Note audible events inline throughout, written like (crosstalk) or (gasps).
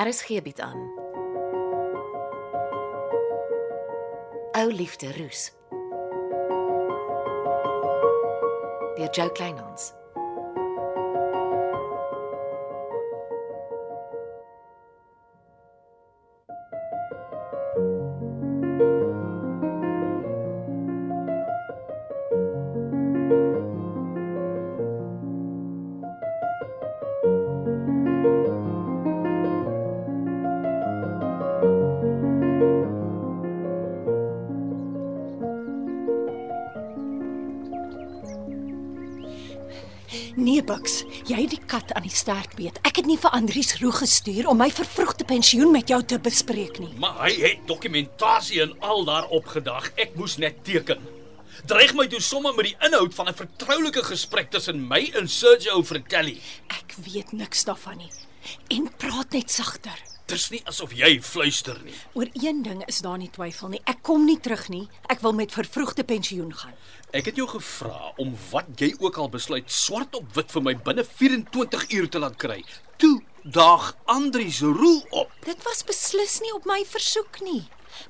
RSG bied aan. Ou liefde roes. Deur Jo Kleinhans. Bucks, jy het die kat aan die stert beet. Ek het nie vir Andries Roeg gestuur om my vervroegde pensioen met jou te bespreek nie. Maar hy het dokumentasie en al daarop gedag. Ek moes net teken. Dreig my toe sommer met die inhoud van 'n vertroulike gesprek tussen my en Sergio Fratelli. Ek weet niks daarvan nie. En praat net sagter. Dis nie asof jy fluister nie. Oor een ding is daar nie twyfel nie. Ek kom nie terug nie. Ek wil met vervroegde pensioen gaan. Ek het jou gevra om wat jy ook al besluit swart op wit vir my binne 24 uur te laat kry. Toe daag Andries roel op. Dit was beslis nie op my versoek nie.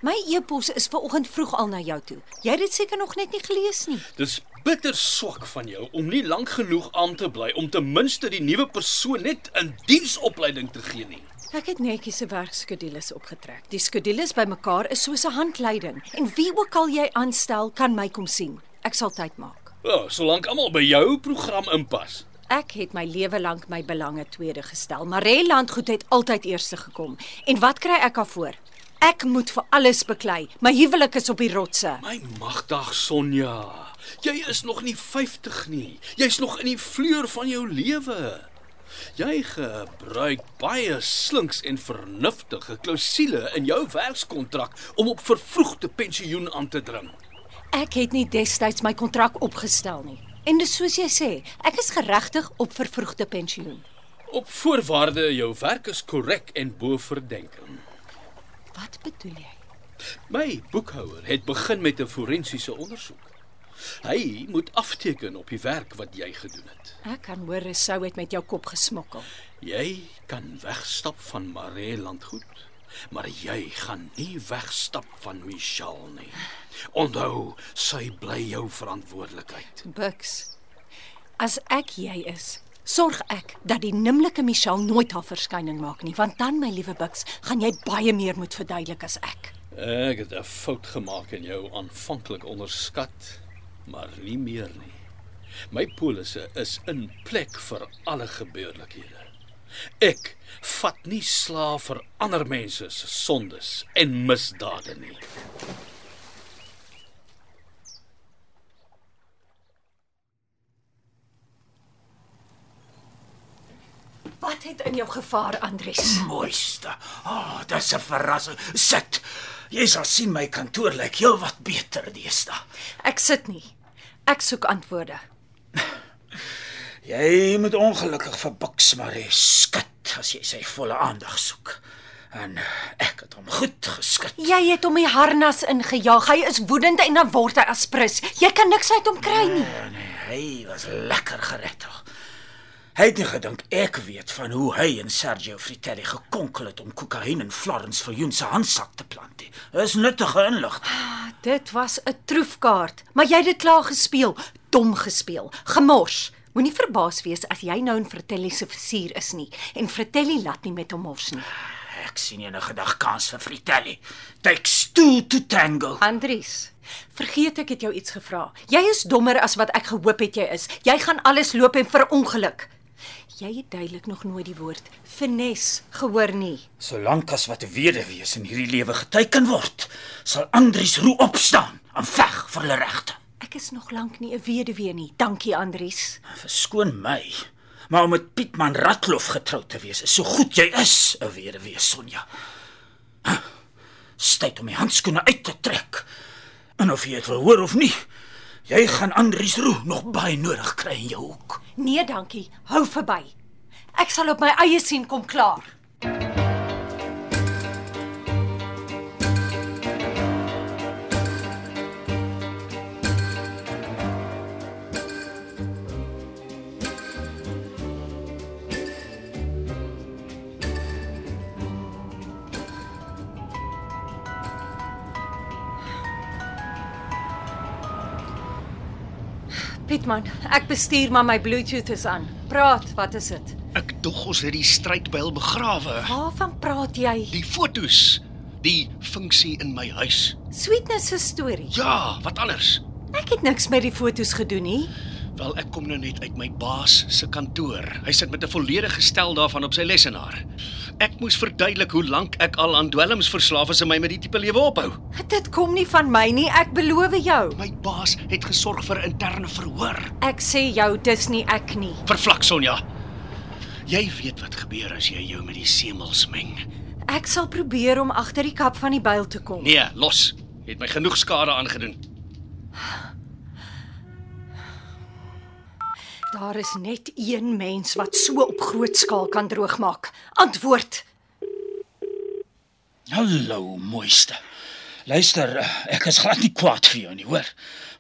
My e-pos is vanoggend vroeg al na jou toe. Jy het dit seker nog net nie gelees nie. Dis bitter swak van jou om nie lank genoeg aan te bly om ten minste die nuwe persoon net 'n diensopleiding te gee nie. Ek het netjies 'n werkskedules opgetrek. Die skedules bymekaar is soos 'n handleiding en wie ook al jy aanstel, kan my kom sien. Ek sal tyd maak. Ja, solank almal by jou program inpas. Ek het my lewe lank my belange tweede gestel, maar Reland het altyd eerste gekom. En wat kry ek daarvoor? Ek moet vir alles beklei. My huwelik is op die rotse. My magdag Sonja. Jy is nog nie 50 nie. Jy's nog in die vleur van jou lewe. Jy gebruik baie slinks en vernuftige klousule in jou werkskontrak om op vervroegde pensioen aan te dring. Ek het nie destyds my kontrak opgestel nie. En dis soos jy sê, ek is geregtig op vervroegde pensioen. Op voorwaarde jou werk is korrek en bo verdenking. Wat bedoel jy? My boekhouer het begin met 'n forensiese ondersoek. Hy moet afteken op die werk wat jy gedoen het. Ek kan hoor Resou het met jou kop gesmokkel. Jy kan wegstap van Maree landgoed, maar jy gaan nie wegstap van Michelle nie. Onthou, sy bly jou verantwoordelikheid. Bux. As ek jy is, sorg ek dat die nimmerlike Michelle nooit haar verskyning maak nie, want dan my liewe Bux, gaan jy baie meer moet verduidelik as ek. Ek het 'n fout gemaak en jou aanvanklik onderskat, maar nie meer nie. My polisse is in plek vir alle gebeurlikhede. Ek vat nie slaaf vir ander mense se sondes en misdade nie. Wat het in jou gevaar, Andries? Mooiste. Ah, oh, dis 'n verrassing. Sit. Jy sal sien my kantoor lyk heelwat beter deesdae. Ek sit nie. Ek soek antwoorde. Jy moet ongelukkig vir Buks Marie skud as jy sy volle aandag soek. En ek het hom goed geskit. Jy het hom die harnas ingejaag. Hy is woedend en dan word hy aspris. Jy kan niks uit hom kry nie. Nee, nee, hy was lekker gered. Hy het nie gedink ek weet van hoe hy en Sergio Fritelli gekonkel het om kokain in Florence vir Joen se handsak te plant. Dis nuttige inligting. Ah, dit was 'n troefkaart, maar jy het dit klaar gespeel, dom gespeel, gemors. Moenie verbaas wees as jy nou in Fratelli se versier is nie en Fratelli laat nie met hom mors nie. Ek sien enige dag kans vir Fritelli. Takes two to tango. Andries, vergeet ek het jou iets gevra. Jy is dommer as wat ek gehoop het jy is. Jy gaan alles loop en verongeluk. Jy het duidelik nog nooit die woord finesse gehoor nie. Solank as wat 'n weduwee in hierdie lewe geteken word, sal Andries roe opstaan en veg vir hulle regte. Ek is nog lank nie 'n weduwee nie. Dankie Andries. Verskoon my. Maar om met Pietman Ratlof getroud te wees, is so goed jy is 'n weduwee, Sonja. Styt om my handskoene uit te trek. En of jy dit wil hoor of nie, jy gaan Andries Roe nog baie nodig kry in jou hoek. Nee, dankie. Hou verby. Ek sal op my eie sien kom klaar. Pietman, ek bestuur maar my Bluetooth is aan. Praat, wat is dit? Ek dog ons het die strydpyl begrawe. Waarvan praat jy? Die fotos, die funksie in my huis. Sweetness se storie. Ja, wat anders? Ek het niks met die fotos gedoen nie. Wel, ek kom nou net uit my baas se kantoor. Hy sit met 'n volledige stel daarvan op sy lesenaar. Ek moes verduidelik hoe lank ek al aan dwelms verslaaf is en my met die tipe lewe ophou. Dit kom nie van my nie, ek beloof jou. My baas het gesorg vir interne verhoor. Ek sê jou, dis nie ek nie. Vervlak Sonja. Jy weet wat gebeur as jy jou met die semels meng. Ek sal probeer om agter die kap van die byl te kom. Nee, los. Jy het my genoeg skade aangedoen. Daar is net een mens wat so op groot skaal kan droogmaak. Antwoord. Hallo, mooiste. Luister, eh, ek is glad nie kwaad vir jou nie, hoor.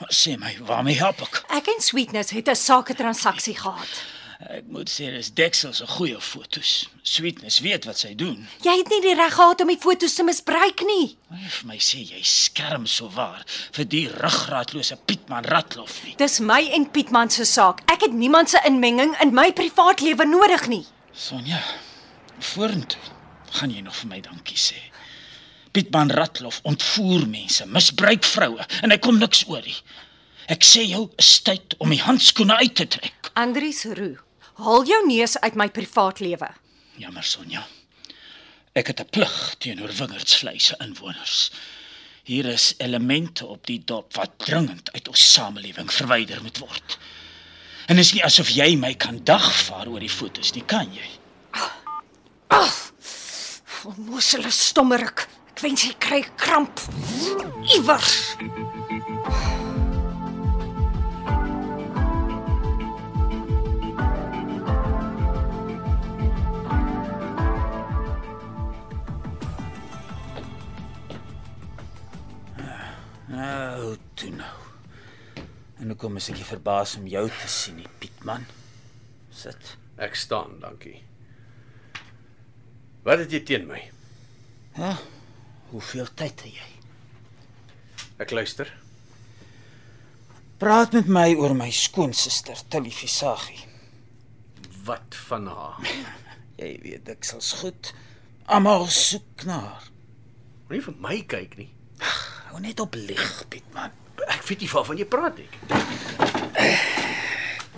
Sê my, waarmee help ek? Ek en Sweetness het 'n sake transaksie gehad. Ek moet sê dis Dexel se goeie fotos. Sweetness weet wat sy doen. Jy het nie die reg gehad om die foto's te misbruik nie. Hy vir my sê jy skerm so waar vir die ruggraatlose Pietman Ratlof nie. Dis my en Pietman se saak. Ek het niemand se inmenging in my privaatlewe nodig nie. Sonja, vorentoe gaan jy nog vir my dankie sê. Pietman Ratlof ontvoer mense, misbruik vroue en hy kom niks oor nie. Ek sê jou is tyd om die handskoene uit te trek. Andries Roo, haal jou neus uit my privaatlewe. Jammer Sonja. Ek het 'n plig teenoor Wingerdsvlei se inwoners. Hier is elemente op die dorp wat dringend uit ons samelewing verwyder moet word. En is nie asof jy my kan dagvaar oor die fotos nie, kan jy? Onnosele stommerik. Ek wens jy kry kramp. Iewers. En hoe kom ek verbaas om jou te sien, nie, Pietman? Sit. Ek staan, dankie. Wat het jy teen my? Ja. Hoeveel tyd het jy? Ek luister. Praat met my oor my skoonsister, Tilly Visagie. Wat van haar? (laughs) Jy weet ek sal's goed. Almal soek na haar. Moenie vir my kyk nie. Hou net op lig, Pietman. Ek weet nie waarvan jy praat nie.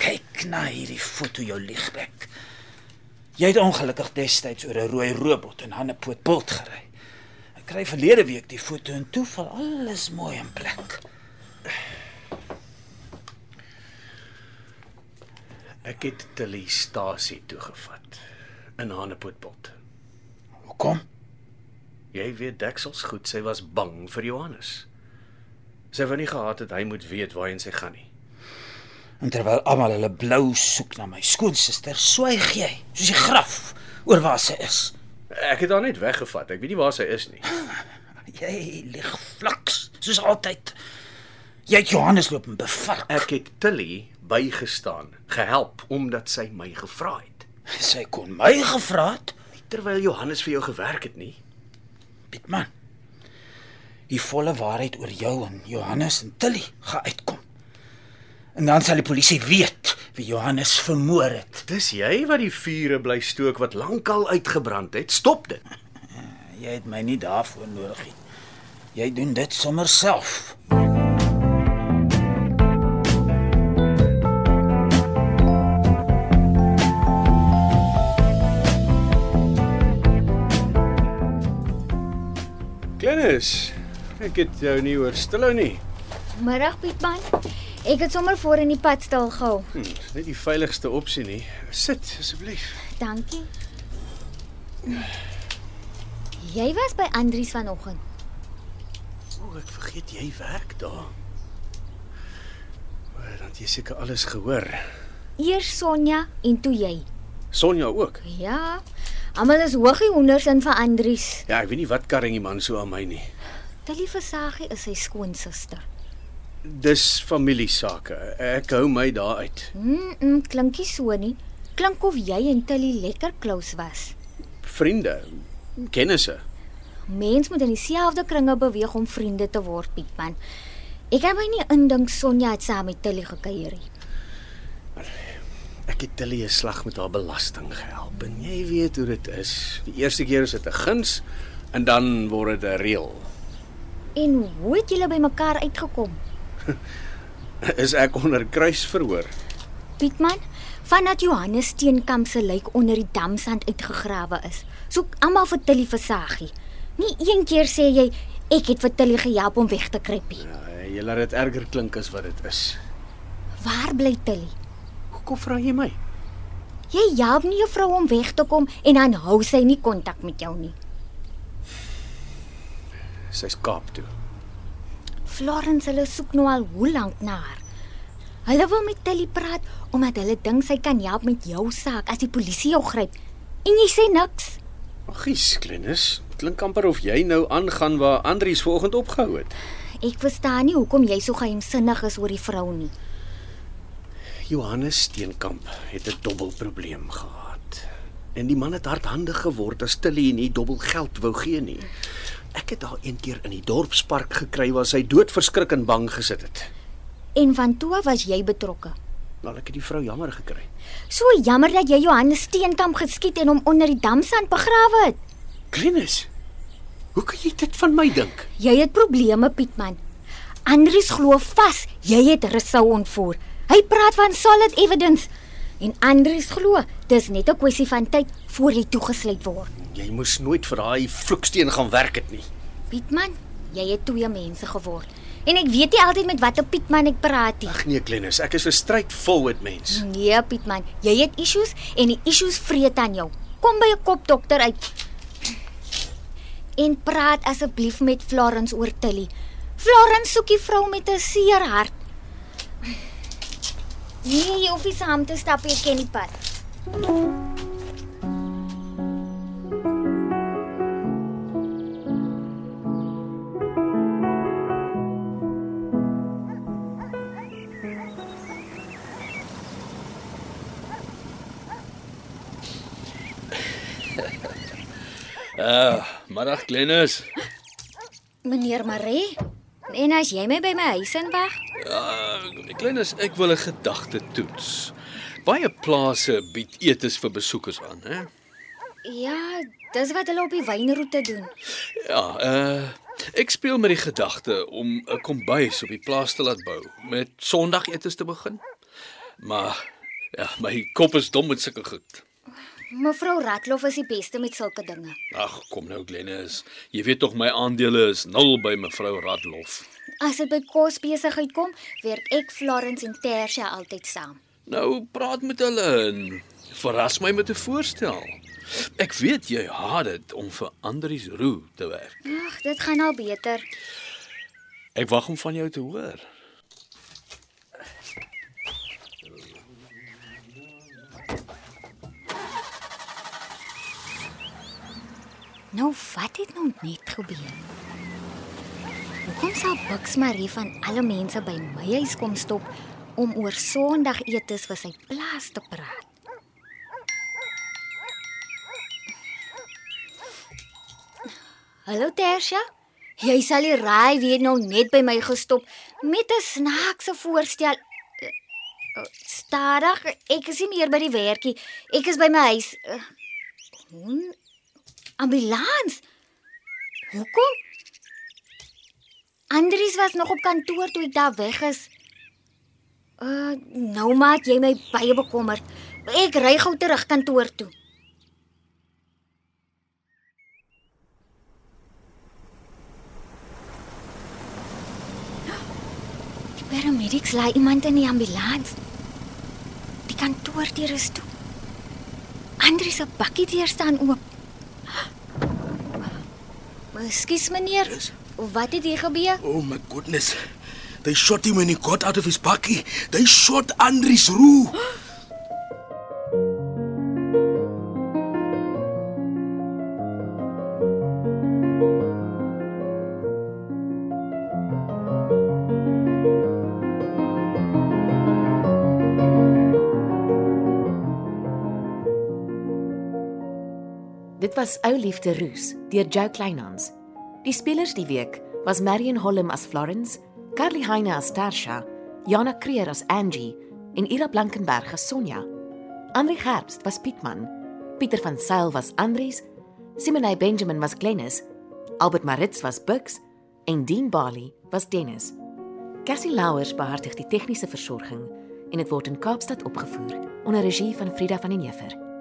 Kyk na hierdie foto jou liegbek. Jy het ongelukkig destyds oor 'n rooi robot en Hannepoot bult gery. Ek kry verlede week die foto en toe val alles mooi in plek. Ek het Tilly-stasie toegevat in Hanepootbult. Hoekom? Jy weet Deksels goed, sy was bang vir Johannes. Sy wou nie gehad het hy moet weet waarheen sy gaan nie. En terwyl almal hulle blou soek na my skoonsister, swyg jy soos die graf oor waar sy is. Ek het haar net weggevat. Ek weet nie waar sy is nie. (laughs) Jy lig vlaks soos altyd. Jy het Johannes loop en bevark. Ek het Tilly bygestaan, gehelp omdat sy my gevra het. Sy kon my gevra het, Terwyl Johannes vir jou gewerk het nie. Pietman. Die volle waarheid oor jou en Johannes en Tilly gaan uitkom. En dan sal die polisie weet wie Johannes vermoor het. Dis jy wat die vure bly stook wat lankal uitgebrand het. Stop dit. Jy het my nie daarvoor nodig nie. Jy doen dit sommer self. Klennis, ek het jou nie oor stilhou nie. Middag Pietman. Ek het sommer voor in die pad stil gehou. Hm, dis nie die veiligste opsie nie. Sit asseblief. Dankie. Jy was by Andries vanoggend. O, ek vergeet jy werk daar. O, dan jy seker alles gehoor. Eers Sonja en toe jy. Sonja ook. Ja. Almal is hoogie honders in vir Andries. Ja, ek weet nie wat karring die man so aan my nie. Tilly Versagie is sy skoonsister. Dis familiesake. Ek hou my daar uit. Mm, -mm klinkie so nie. Klink of jy en Tilly lekker close was. Vriende, kennisse. Mens moet in dieselfde kringe beweeg om vriende te word, Pietman. Ek kan my nie indink Sonja het saam met Tilly gekuier nie. Ek het Tilly 'n slag met haar belasting gehelp en jy weet hoe dit is. Die eerste keer is dit 'n guns en dan word dit 'n reël. En hoe het julle by mekaar uitgekom? (laughs) Is ek onder kruisverhoor? Pietman, vandat Johannes Steenkamp se lijk onder die damsand uitgegrawe is, soek almal vir Tilly Versagie. Nie een keer sê jy ek het vir Tilly gehelp om weg te kruip nie. Ja, jy laat dit erger klink as wat dit is. Waar bly Tilly? Hoekom vra jy my? Jy help nie vrou om weg te kom en dan hou sy nie kontak met jou nie. Sy's Kaap toe. Florence hulle soek nou al hoe lank na haar. Hulle wil met Tilly praat omdat hulle dink sy kan help met jou saak as die polisie jou gryp. En jy sê niks. Aggies, Klenus, klink amper of jy nou aangaan waar Andries vanoggend opgehou het. Ek verstaan nie hoekom jy so geheimsinnig is oor die vrou nie. Johannes Steenkamp het 'n dubbelprobleem gehad. En die man het hardhandig geword as Tilly nie dubbel geld wou gee nie. Ek het haar een keer in die dorpspark gekry waar sy doodverskrik en bang gesit het. En van toe af was jy betrokke. Maar ek het die vrou jammer gekry. So jammer dat jy Johannes Steenkamp geskiet en hom onder die damsand begrawe het. Klenus, hoe kan jy dit van my dink? Jy het probleme, Pietman. Andries glo vas jy het Rousseau ontvoer. Hy praat van solid evidence. En Andries glo dis net 'n kwessie van tyd voor jy toegesluit word. Jy moes nooit vir daai vloeksteen gaan werk het nie. Pietman, jy het twee mense geword. En ek weet nie altyd met watter Pietman ek praat nie. Ag nee, Klenus, ek is 'n straightforward mens. Nee, Pietman, jy het issues en die issues vreet aan jou. Kom by 'n kopdokter uit. En praat asseblief met Florence oor Tilly. Florence soek die vrou met 'n seer hart. Nee, jy hoef nie saam te stap, jy ken die pad. Uh, middag Klenus. Meneer Maree, en as jy my by my huis inwag? Uh, Klenus, ek wil 'n gedagte toets. Baie plase bied etes vir besoekers aan, hè? Ja, dis wat hulle op die wynroete doen. Ja, uh ek speel met die gedagte om 'n kombuis op die plaas te laat bou met Sondagetes te begin. Maar ja, my kop is dom met sulke goed. Mevrou Ratloff is die beste met sulke dinge. Ag, kom nou Glennis. Jy weet tog my aandele is nul by mevrou Radloff. As dit by kos besigheid kom, werk ek Florence en Tersia altyd saam. Nou praat met hulle en verras my met 'n voorstel. Ek weet jy haat dit om vir Andries Roo te werk. Ag, dit gaan al beter. Ek wag om van jou te hoor. Nou, wat het nou net gebeur? Hoekom sal Bux Marie van alle mense by my huis kom stop om oor Sondagetes vir sy plaas te praat? Hallo Tersia. Jy sal die raai weer nou net by my gestop met 'n snaakse voorstel. Eh, Stadig, ek is nie meer by die werkie. Ek is by my huis. Eh, Hoe Ambulans. Hoekom? Andries was nog op kantoor toe ek daar weg is. Uh, nou maak jy my baie bekommerd. Ek ry gou terug kantoor toe. Die paramedics laai iemand in die ambulans. Die kantoordeur is toe. Andries se bakkie deur staan oop. (gasps) Ekskuus meneer. Yes. Wat het hier gebeur? Oh my goodness. They shot him when he got out of his bakkie. They shot Andries Roo. Dit was Ou Liefde Roos deur Jo Kleinhans. Die spelers die week was Marion Holm as Florence, Carly Heine as Tarsha, Jana Creer as Angie en Ira Blankenberg as Sonja. Andri Gerbst was Pietman, Pieter van Sail was Andries, Simonay Benjamin was Glennis, Albert Maritz was Bux en Dean Bali was Dennis. Cassie Louwers behartig die tegniese versorging en dit word in Kaapstad opgevoer onder regie van Frida van den Heever.